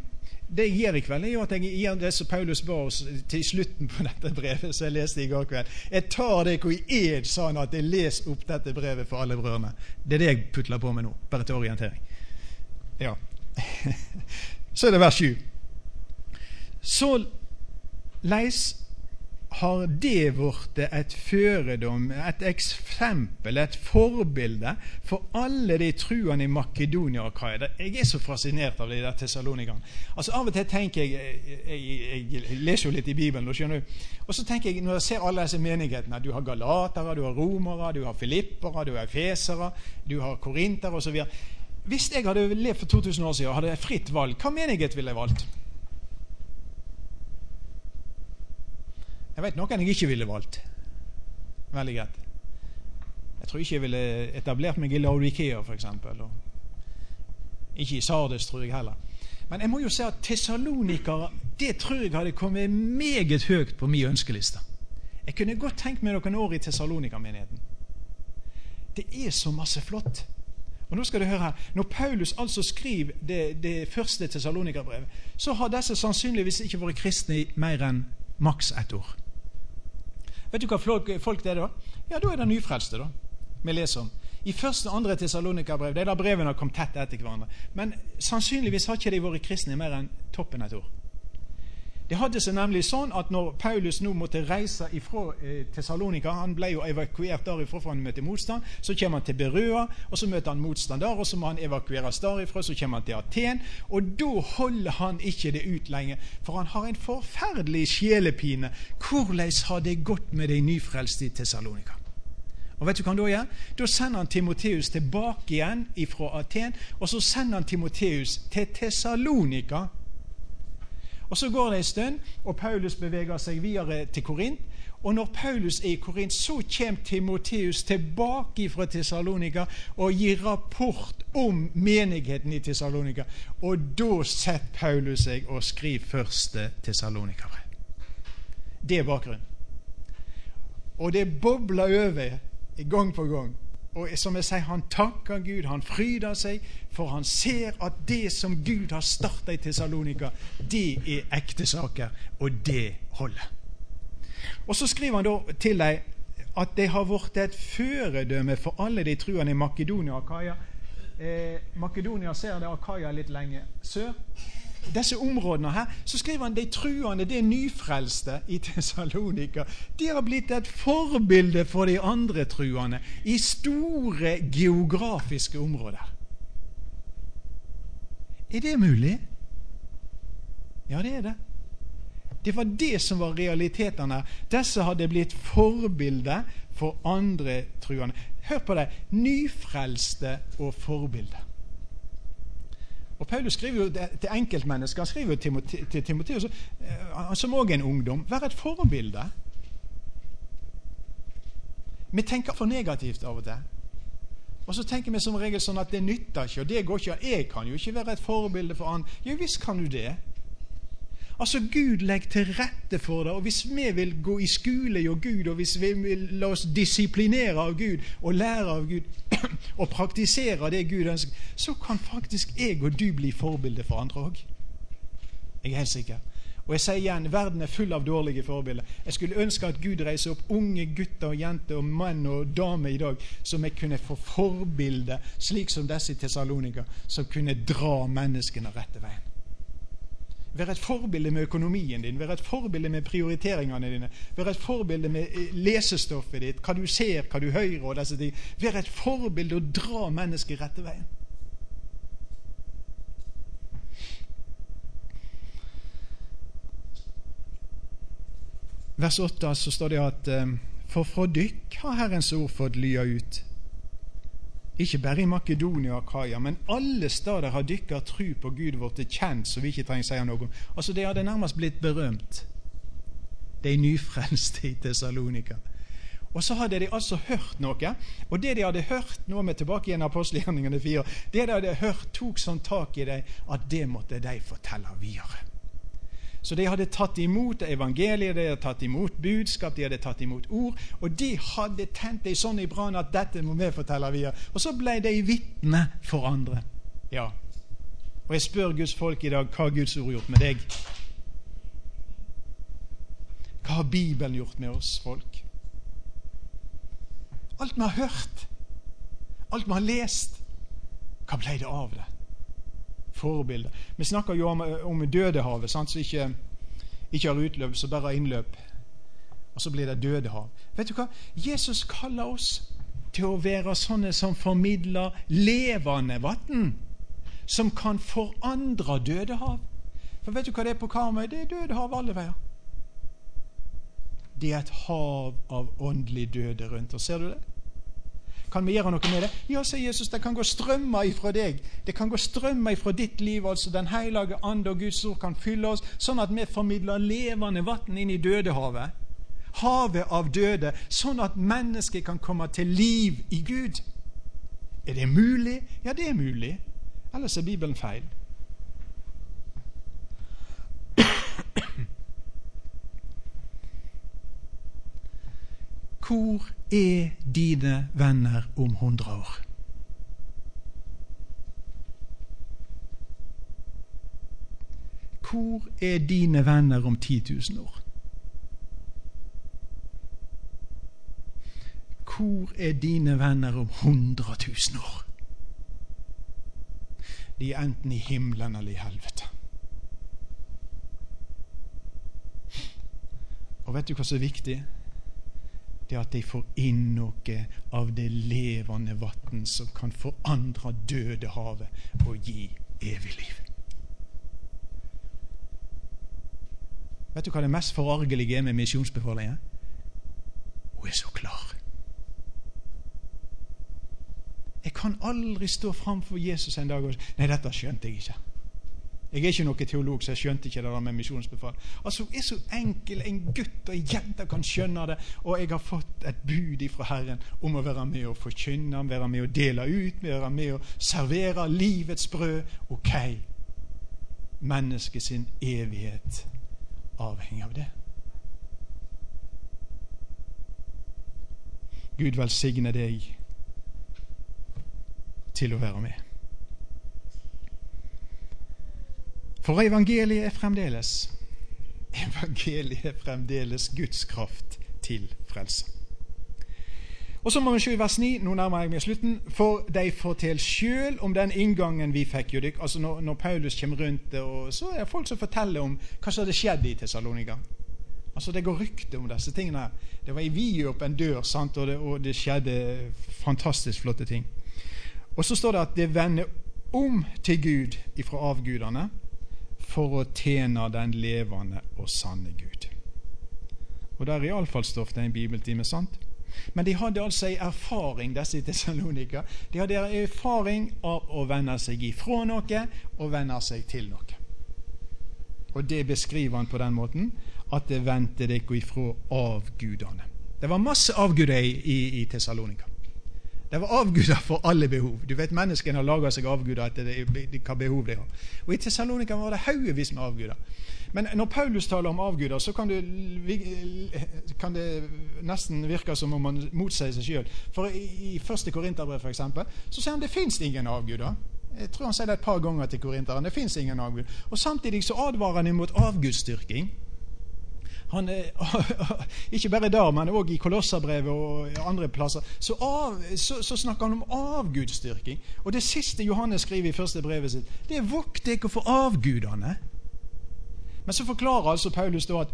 det jeg gjør i kveld, er jo at jeg gir det som Paulus ba oss til slutten på dette brevet som jeg leste i går kveld. Jeg tar det hvor i ed, sa han, at jeg leser opp dette brevet for alle brødrene. Det er det jeg putler på med nå, bare til orientering. Ja. [LAUGHS] Så er det vers 7. Så leis har det blitt et føredom, et eksempel, et forbilde for alle de truende i Makedonia og Kaia. Jeg er så fascinert av de der tessalonikerne. Altså, av og til tenker jeg jeg, jeg jeg, leser jo litt i Bibelen, skjønner du. Og så tenker jeg, når jeg ser alle disse menighetene Du har galatere, du har romere, du har filippere, du har fesere, du har korintere osv. Hvis jeg hadde levd for 2000 år siden og hadde fritt valg, hva menighet ville jeg valgt? Jeg vet noen jeg ikke ville valgt. Veldig greit. Jeg tror ikke jeg ville etablert meg i Laudikea, f.eks. Ikke i Sardes, tror jeg heller. Men jeg må jo si at tessalonikere det tror jeg hadde kommet meget høyt på min ønskeliste. Jeg kunne godt tenkt meg noen år i Tessalonika-menigheten. Det er så masse flott. Og nå skal du høre her, Når Paulus altså skriver det, det første Tessalonika-brevet, så har disse sannsynligvis ikke vært kristne i mer enn maks ett år. Vet du hva folk, folk det er da? Ja, da er det nyfrelste, da. Vi leser om. I første og andre Tessalonika-brev det er da brevene har kommet tett etter hverandre. Men sannsynligvis har ikke de vært kristne i mer enn toppen et år. Det hadde seg nemlig sånn at når Paulus nå måtte reise ifra eh, Tessalonika Han ble jo evakuert derifra for han møtte motstand. Så kommer han til Berøa, og så møter han motstand der. og Så må han evakueres derifra, så kommer han til Aten. Og da holder han ikke det ut lenger, for han har en forferdelig sjelepine. Hvordan har det gått med de nyfrelste i Tessalonika? Og vet du hva han Da gjør? Da sender han Timoteus tilbake igjen fra Aten, og så sender han Timoteus til Tessalonika og Så går det en stund, og Paulus beveger seg videre til Korint. Og når Paulus er i Korint, så kommer Timoteus tilbake fra Tessalonika og gir rapport om menigheten i Tessalonika. Og da setter Paulus seg og skriver første Tessalonika-brev. Det er bakgrunnen. Og det bobler over gang på gang. Og som jeg sier, Han takker Gud, han fryder seg, for han ser at det som Gud har starta i Tessalonika, det er ekte saker, og det holder. Og Så skriver han da til dem at det har blitt et føredømme for alle de truende i Makedonia og Akaia. Eh, Makedonia ser det Akaia litt lenger sør disse områdene her, så skriver han de truende, det nyfrelste i Tessalonika, de har blitt et forbilde for de andre truende i store geografiske områder. Er det mulig? Ja, det er det. Det var det som var realitetene. Disse hadde blitt forbilde for andre truende. Hør på det. Nyfrelste og forbilde. Og Paulus skriver jo til enkeltmennesker. Han skriver jo til Timoteus, eh, som òg er en ungdom. Vær et forbilde. Vi tenker for negativt av og til. Og så tenker vi som regel sånn at det nytter ikke, og det går ikke. Jeg kan jo ikke være et forbilde for annen Jo visst kan du det. Altså, Gud legger til rette for det. og Hvis vi vil gå i skole og Gud, og hvis vi vil la oss disiplinere av Gud og lære av Gud [CLEARS THROAT] og praktisere det Gud ønsker, så kan faktisk jeg og du bli forbilde for andre òg. Jeg er helt sikker. Og jeg sier igjen, verden er full av dårlige forbilder. Jeg skulle ønske at Gud reiser opp unge gutter og jenter og menn og damer i dag som jeg kunne få forbilde, slik som disse i Tessalonika, som kunne dra menneskene rette veien. Være et forbilde med økonomien din, vær et forbilde med prioriteringene dine. vær et forbilde med eh, lesestoffet ditt, hva du ser, hva du hører. og disse ting. Vær et forbilde og dra mennesket rette veien. Vers 8 så står det at eh, For fra dykk har Herrens ord fått lya ut ikke bare i Makedonia og Akaia, men alle steder har dykkar tru på Gud vårt er kjent, så vi ikke trenger å si noe om. Altså, De hadde nærmest blitt berømt, de nyfrelste i Tessalonika. Og så hadde de altså hørt noe, og det de hadde hørt Nå vi tilbake igjen apostelgjerningene fire. Det de hadde hørt, tok sånn tak i dem at det måtte de fortelle videre. Så de hadde tatt imot evangeliet, de hadde tatt imot budskap, de hadde tatt imot ord. Og de hadde tent det sånn i brann at dette må vi fortelle videre. Og så ble de vitne for andre. Ja. Og jeg spør Guds folk i dag hva har Guds ord gjort med deg? Hva har Bibelen gjort med oss folk? Alt vi har hørt, alt vi har lest, hva ble det av det? Forbilde. Vi snakker jo om, om Dødehavet, sant, som ikke, ikke har utløp, som bare har innløp. og så blir det Dødehav. Vet du hva? Jesus kaller oss til å være sånne som formidler levende vann, som kan forandre Dødehav. For vet du hva det er på Karmøy? Det er Dødehav alle veier. Det er et hav av åndelig døde rundt oss. Ser du det? Kan vi gjøre noe med det? Ja, sier Jesus, det kan gå strømmer ifra deg. Det kan gå strømmer ifra ditt liv. altså Den hellige ande og Guds ord kan fylle oss, sånn at vi formidler levende vann inn i dødehavet. Havet av døde, sånn at mennesket kan komme til liv i Gud. Er det mulig? Ja, det er mulig. Ellers er Bibelen feil. Hvor er dine venner om 100 år? Hvor er dine venner om 10 000 år? Hvor er dine venner om 100 000 år? De er enten i himmelen eller i helvete. Og vet du hva som er viktig? Det at de får inn noe av det levende vann som kan forandre døde havet og gi evig liv. Vet du hva det mest forargelige er med misjonsbefalingen? Hun er så klar. Jeg kan aldri stå framfor Jesus en dag og si 'Nei, dette skjønte jeg ikke'. Jeg er ikke noen teolog, så jeg skjønte ikke det der med misjonsbefal. Altså, det er så enkel en gutt og en jente kan skjønne det, og jeg har fått et bud fra Herren om å være med og forkynne, være med og dele ut, være med og servere livets brød. Ok, mennesket sin evighet avhenger av det. Gud velsigne deg til å være med. For evangeliet er fremdeles Evangeliet er fremdeles Guds kraft til frelse. Og så må vi se i vers 9, nå nærmer jeg meg slutten, for de forteller sjøl om den inngangen vi fikk. jo altså når, når, Paulus kommer rundt, og så er det folk som forteller om hva som hadde skjedd i Tessalonika. Altså Det går rykte om disse tingene. Det var i vidåpen dør, sant? Og, det, og det skjedde fantastisk flotte ting. Og så står det at det vender om til Gud ifra avgudene for å tjene den levende og sanne Gud. Og Der iallfall-stoff det er en bibeltime, sant? Men de hadde altså en erfaring, disse Tessalonika. De hadde en erfaring av å vende seg ifra noe og vende seg til noe. Og det beskriver han på den måten at det vendte dere ifra avgudene. Det var masse avguder i, i, i Tessalonika. Det var avguder for alle behov. Du vet Menneskene har laga seg avguder etter hva behov de har. Og I Tessalonika var det haugevis med avguder. Men når Paulus taler om avguder, så kan det, kan det nesten virke som om han motsier seg sjøl. For i første Korinterbrev f.eks. så sier han det fins ingen avguder. Jeg tror han sier det et par ganger til korinteren. Det fins ingen avgud. Og Samtidig så advarer han imot avgudsdyrking. Han, [LAUGHS] ikke bare der, men òg i Kolosserbrevet og andre plasser, så, av, så, så, snakker han om avgudsdyrking. Og det siste Johannes skriver i første brevet sitt, det er 'vokt dere for avgudene'. Men så forklarer altså Paulus da at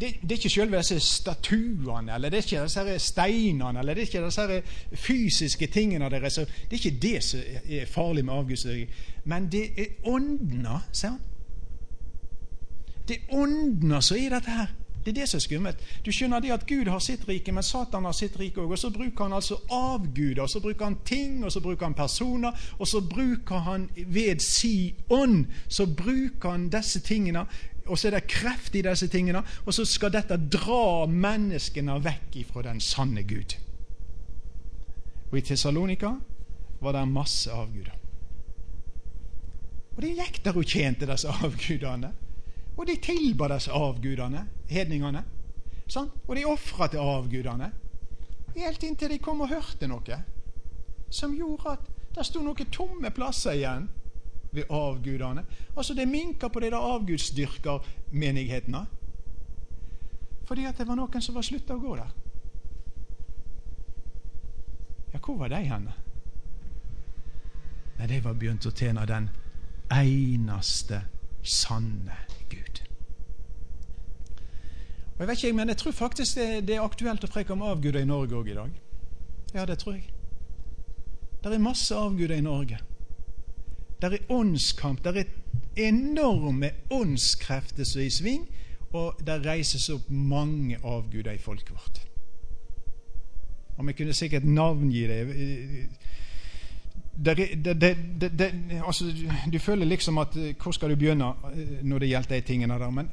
det, det er ikke selve disse statuene, eller det er ikke disse steinene, eller det er ikke disse fysiske tingene deres. Det er ikke det som er farlig med avgudsdyrking, men det er åndene, sier han. Det er åndene som er dette her. Det er det som er skummelt. Du skjønner det at Gud har sitt rike, men Satan har sitt rike òg. Og så bruker han altså avguder, så bruker han ting, og så bruker han personer, og så bruker han ved si ånd, så bruker han disse tingene, og så er det kreft i disse tingene, og så skal dette dra menneskene vekk ifra den sanne Gud. Og i Tessalonika var det masse avguder. Og de gikk der og tjente disse avgudene. Og de tilba disse avgudene, hedningene. Sånn? Og de ofra til avgudene. Helt inntil de kom og hørte noe som gjorde at det sto noen tomme plasser igjen ved avgudene. Altså det minka på de der avgudsdyrkermenighetene. Fordi at det var noen som var slutta å gå der. Ja, hvor var de henne? Nei, de var begynt å tjene den eneste sanne Gud. Og jeg vet ikke, men jeg tror faktisk det, det er aktuelt å preke om avguder i Norge òg i dag. Ja, det tror jeg. Det er masse avguder i Norge. Det er åndskamp. Det er enorme åndskrefter som er i sving, og det reises opp mange avguder i folket vårt. Om jeg kunne sikkert navngi det det, det, det, altså, Du føler liksom at Hvor skal du begynne når det gjelder de tingene der? Men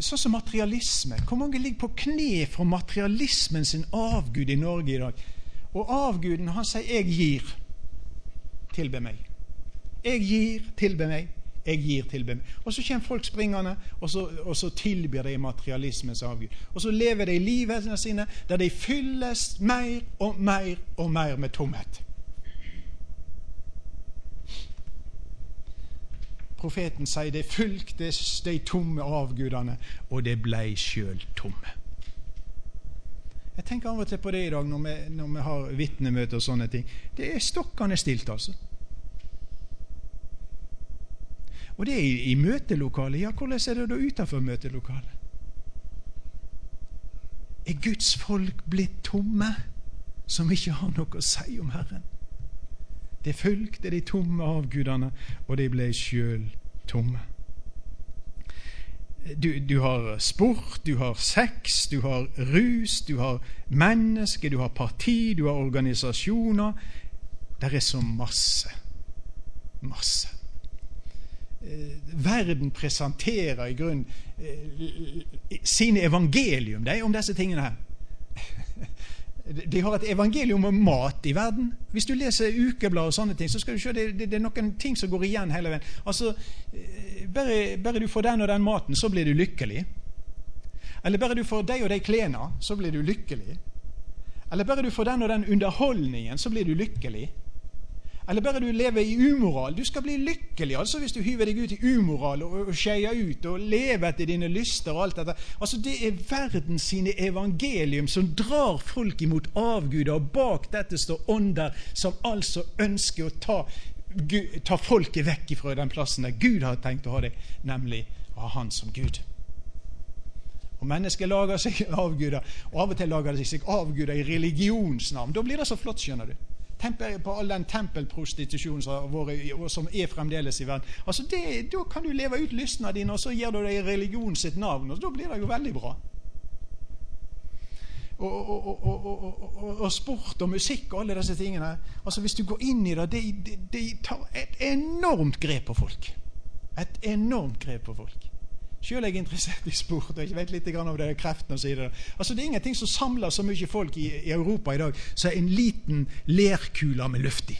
sånn som materialisme. Hvor mange ligger på kne for materialismen sin avgud i Norge i dag? Og avguden, han sier 'jeg gir'. Tilbe meg. Jeg gir, tilbe meg. Jeg gir, tilbe meg. Og så kommer folk springende, og så, og så tilbyr de materialismens avgud. Og så lever de livene sine der de fylles mer og mer og mer med tomhet. Profeten sier det fulgte de tomme avgudene, og det blei sjøl tomme. Jeg tenker av og til på det i dag når vi, når vi har vitnemøter og sånne ting. Det er stokkende stilt, altså. Og det er i, i møtelokalet. Ja, hvordan er det da utenfor møtelokalet? Er Guds folk blitt tomme, som ikke har noe å si om Herren? Det fulgte de tomme avgudene, og de ble sjøl tomme. Du, du, har sport, du har sex, du har rus, du har menneske, du har parti, du har organisasjoner. Det er så masse. Masse. Eh, verden presenterer i grunnen eh, sine evangelium de, om disse tingene her. De har et evangelium om mat i verden. Hvis du leser ukeblad og sånne ting, så skal du se det, det, det er noen ting som går igjen hele veien. Altså, eh, bare, bare, du får den og den maten, så blir du lykkelig. Eller bare du får de og de klærne, så blir du lykkelig. Eller bare du får den og den underholdningen, så blir du lykkelig. Eller bare du lever i umoral. Du skal bli lykkelig altså hvis du hyver deg ut i umoral og, og skeier ut og lever etter dine lyster og alt dette. Altså Det er verden sine evangelium som drar folk imot avguder, og bak dette står ånder som altså ønsker å ta, ta folket vekk fra den plassen der Gud har tenkt å ha det, nemlig å ha Han som Gud. Og Mennesker lager seg avguder, og av og til lager de seg avguder i religionsnavn. Da blir det så flott, skjønner du. Tenk på all den tempelprostitusjonen som, som er fremdeles i verden. Altså det, Da kan du leve ut lystene dine, og så gir du deg religion sitt navn. og Da blir det jo veldig bra. Og, og, og, og, sport og musikk og alle disse tingene. Altså Hvis du går inn i det, det, det tar et enormt grep på folk. Et enormt grep på folk. Sjøl er jeg interessert i sport, og jeg vet litt om det kreftene osv. Altså, det er ingenting som samler så mye folk i, i Europa i dag som en liten lerkule med luft i.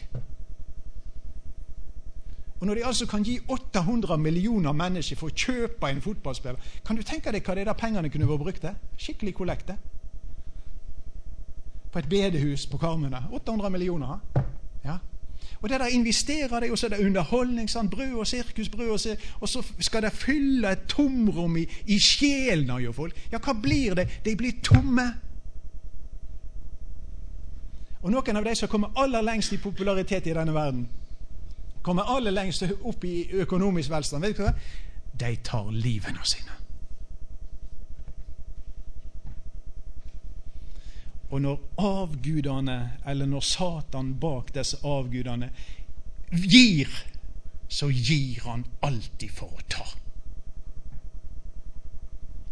Og Når de altså kan gi 800 millioner mennesker for å kjøpe en fotballspiller, kan du tenke deg hva det der pengene kunne vært brukt til? Skikkelig kollekte. På et bedehus på Karmøyene. 800 millioner. Ja. Og det der investerer de, og så er det underholdning. Sant? Brød og sirkusbrød. Og så, og så skal det fylle et tomrom i, i sjelen av folk. Ja, hva blir det? De blir tomme. Og noen av de som kommer aller lengst i popularitet i denne verden, kommer aller lengst opp i økonomisk velstand, vet du hva? De tar livene sine. Og når avgudene, eller når Satan bak disse avgudene gir, så gir han alltid for å ta.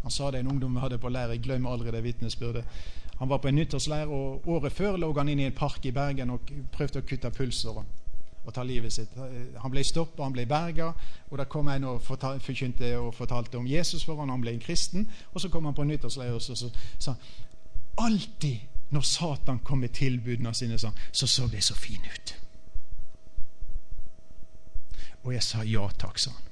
Han sa det en ungdom vi hadde på leir. Jeg glemmer aldri det vitnesbyrdet. Han var på en nyttårsleir, og året før lå han inne i en park i Bergen og prøvde å kutte pulsåren og ta livet sitt. Han ble stoppa, han ble berga, og der kom en og forkynte og fortalte om Jesus for han, han ble en kristen. Og så kom han på nyttårsleir og så sa Alltid når Satan kom med tilbudene sine, så så de så fine ut. Og jeg sa ja takk, sa han.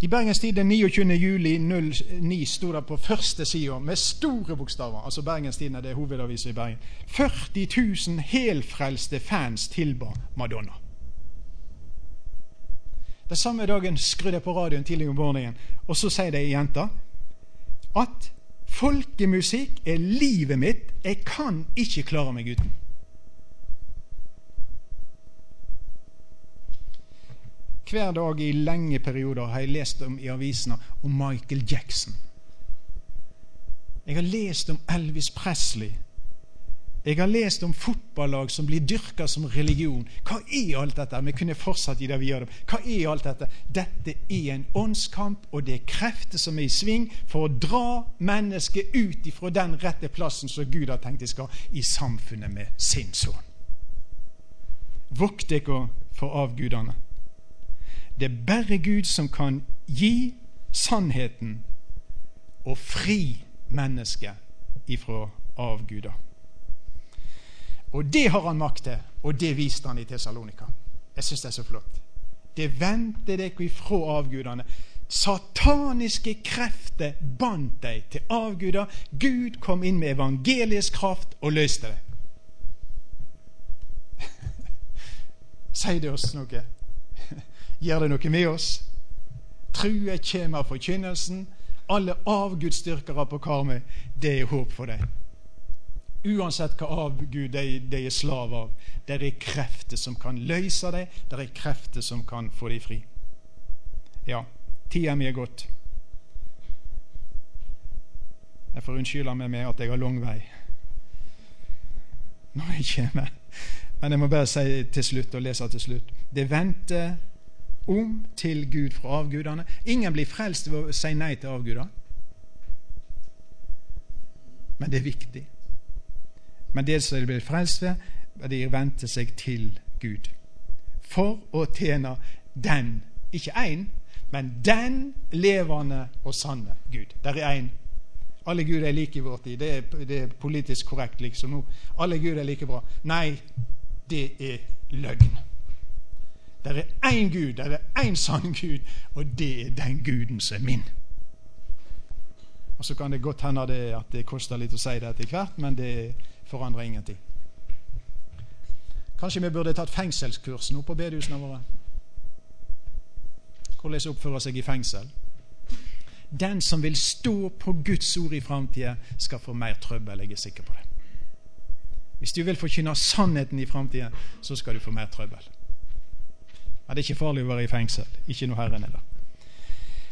I Bergens Tid den 29. juli 09 sto det på første sida med store bokstaver altså Bergens Tidende er hovedavisa i Bergen 40 000 helfrelste fans tilba Madonna. Den samme dagen skrudde jeg på radioen tidlig om morgenen, og så sier de jenta at folkemusikk er livet mitt. Jeg kan ikke klare meg uten. hver dag i lenge perioder har jeg lest om i avisene om Michael Jackson. Jeg har lest om Elvis Presley. Jeg har lest om fotballag som blir dyrka som religion. Hva er alt dette? Vi kunne fortsatt i det vi gjør. det. Hva er alt dette? Dette er en åndskamp, og det er krefter som er i sving for å dra mennesket ut ifra den rette plassen som Gud har tenkt de skal i samfunnet med sin sønn. Vokt dere for avgudene. Det er bare Gud som kan gi sannheten og fri mennesket ifra avguder. Og det har han makt til, og det viste han i Tessalonika. Jeg syns det er så flott. Det vendte dere ifra avgudene. Sataniske krefter bandt deg til avguder. Gud kom inn med evangelisk kraft og løste det. [LAUGHS] Sier det oss noe? [LAUGHS] Gjør det noe med oss? True kommer av forkynnelsen. Alle avgudsdyrkere på Karmøy, det er håp for deg. Uansett hva avgud de, de er slav av. Det er krefter som kan løse dem, det er krefter som kan få dem fri. Ja, tida mi er gått. Jeg får unnskylde meg med at jeg har lang vei når jeg kommer. Men jeg må bare si til slutt og lese til slutt. Det venter om til Gud fra avgudene. Ingen blir frelst ved å si nei til avguder. Men det er viktig. Men det som de blir frelst ved, er de vendte seg til Gud. For å tjene den, ikke én, men den levende og sanne Gud. Der er én. Alle Gud er like i vår tid. Det er, det er politisk korrekt liksom nå. Alle Gud er like bra. Nei, det er løgn. Der er én Gud, der er én sann Gud, og det er den Guden som er min. Og Så kan det godt hende at det koster litt å si det etter hvert, men det forandrer ingenting. Kanskje vi burde tatt fengselskurs nå på bedehusene våre? Hvordan oppføre seg i fengsel? Den som vil stå på Guds ord i framtida, skal få mer trøbbel. Jeg er sikker på det. Hvis du vil forkynne sannheten i framtida, så skal du få mer trøbbel. Ja, det er ikke farlig å være i fengsel. Ikke noe Herren er der.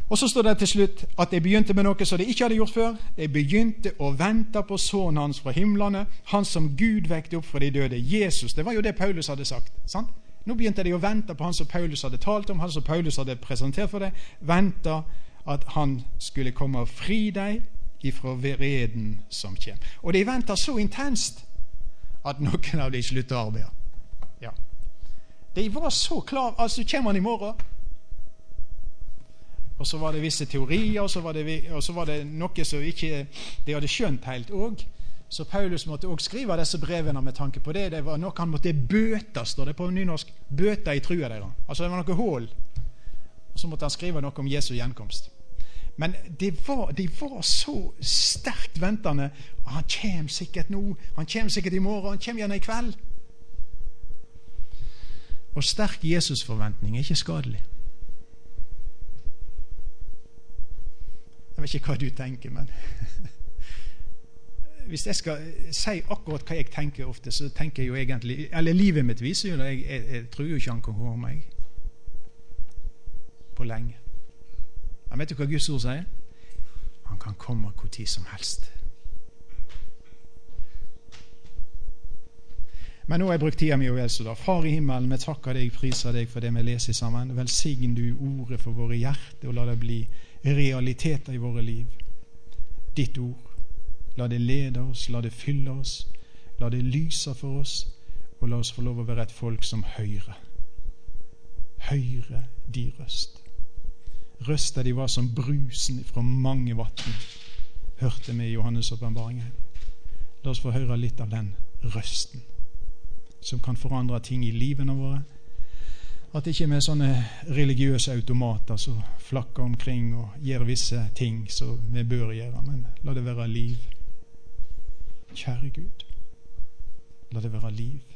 Og Så står det til slutt at de begynte med noe som de ikke hadde gjort før. De begynte å vente på sønnen hans fra himlene, han som Gud vekte opp fra de døde. Jesus. Det var jo det Paulus hadde sagt. sant? Nå begynte de å vente på han som Paulus hadde talt om, han som Paulus hadde presentert for dem. Venta at han skulle komme og fri dem ifra vreden som kommer. Og de venta så intenst at noen av dem slutta å arbeide. Ja. De var så klare. Altså, kommer han i morgen? Og så var det visse teorier, og så var det, og så var det noe som ikke de hadde skjønt helt òg. Så Paulus måtte òg skrive disse brevene med tanke på det. Det var noe han måtte bøte, står det på nynorsk. Bøte i trua deres. Altså det var noe hull. Og så måtte han skrive noe om Jesu gjenkomst. Men de var, de var så sterkt ventende. Han kommer sikkert nå. Han kommer sikkert i morgen. Han kommer gjerne i kveld. Og sterk Jesusforventning er ikke skadelig. Jeg vet ikke hva du tenker, men [LAUGHS] Hvis jeg skal si akkurat hva jeg tenker ofte, så tenker jeg jo egentlig Eller livet mitt viser jo det. Jeg, jeg, jeg tror jo ikke han kan høre meg på lenge. Men vet du hva Guds ord sier? Han kan komme hvor tid som helst. Men nå har jeg brukt tida mi vel, så da. Far i himmelen, vi takker deg, priser deg for det vi leser sammen. Velsign du ordet for våre hjerter, og la det bli realiteter i våre liv. Ditt ord. La det lede oss, la det fylle oss, la det lyse for oss, og la oss få lov å være et folk som hører. Hører de røst. Røsta de var som brusen fra mange vann, hørte vi i Johannes' åpenbaring. La oss få høre litt av den røsten som kan forandre ting i livene våre. At det ikke er sånne religiøse automater som flakker omkring og gjør visse ting som vi bør gjøre, men la det være liv. Kjære Gud, la det være liv.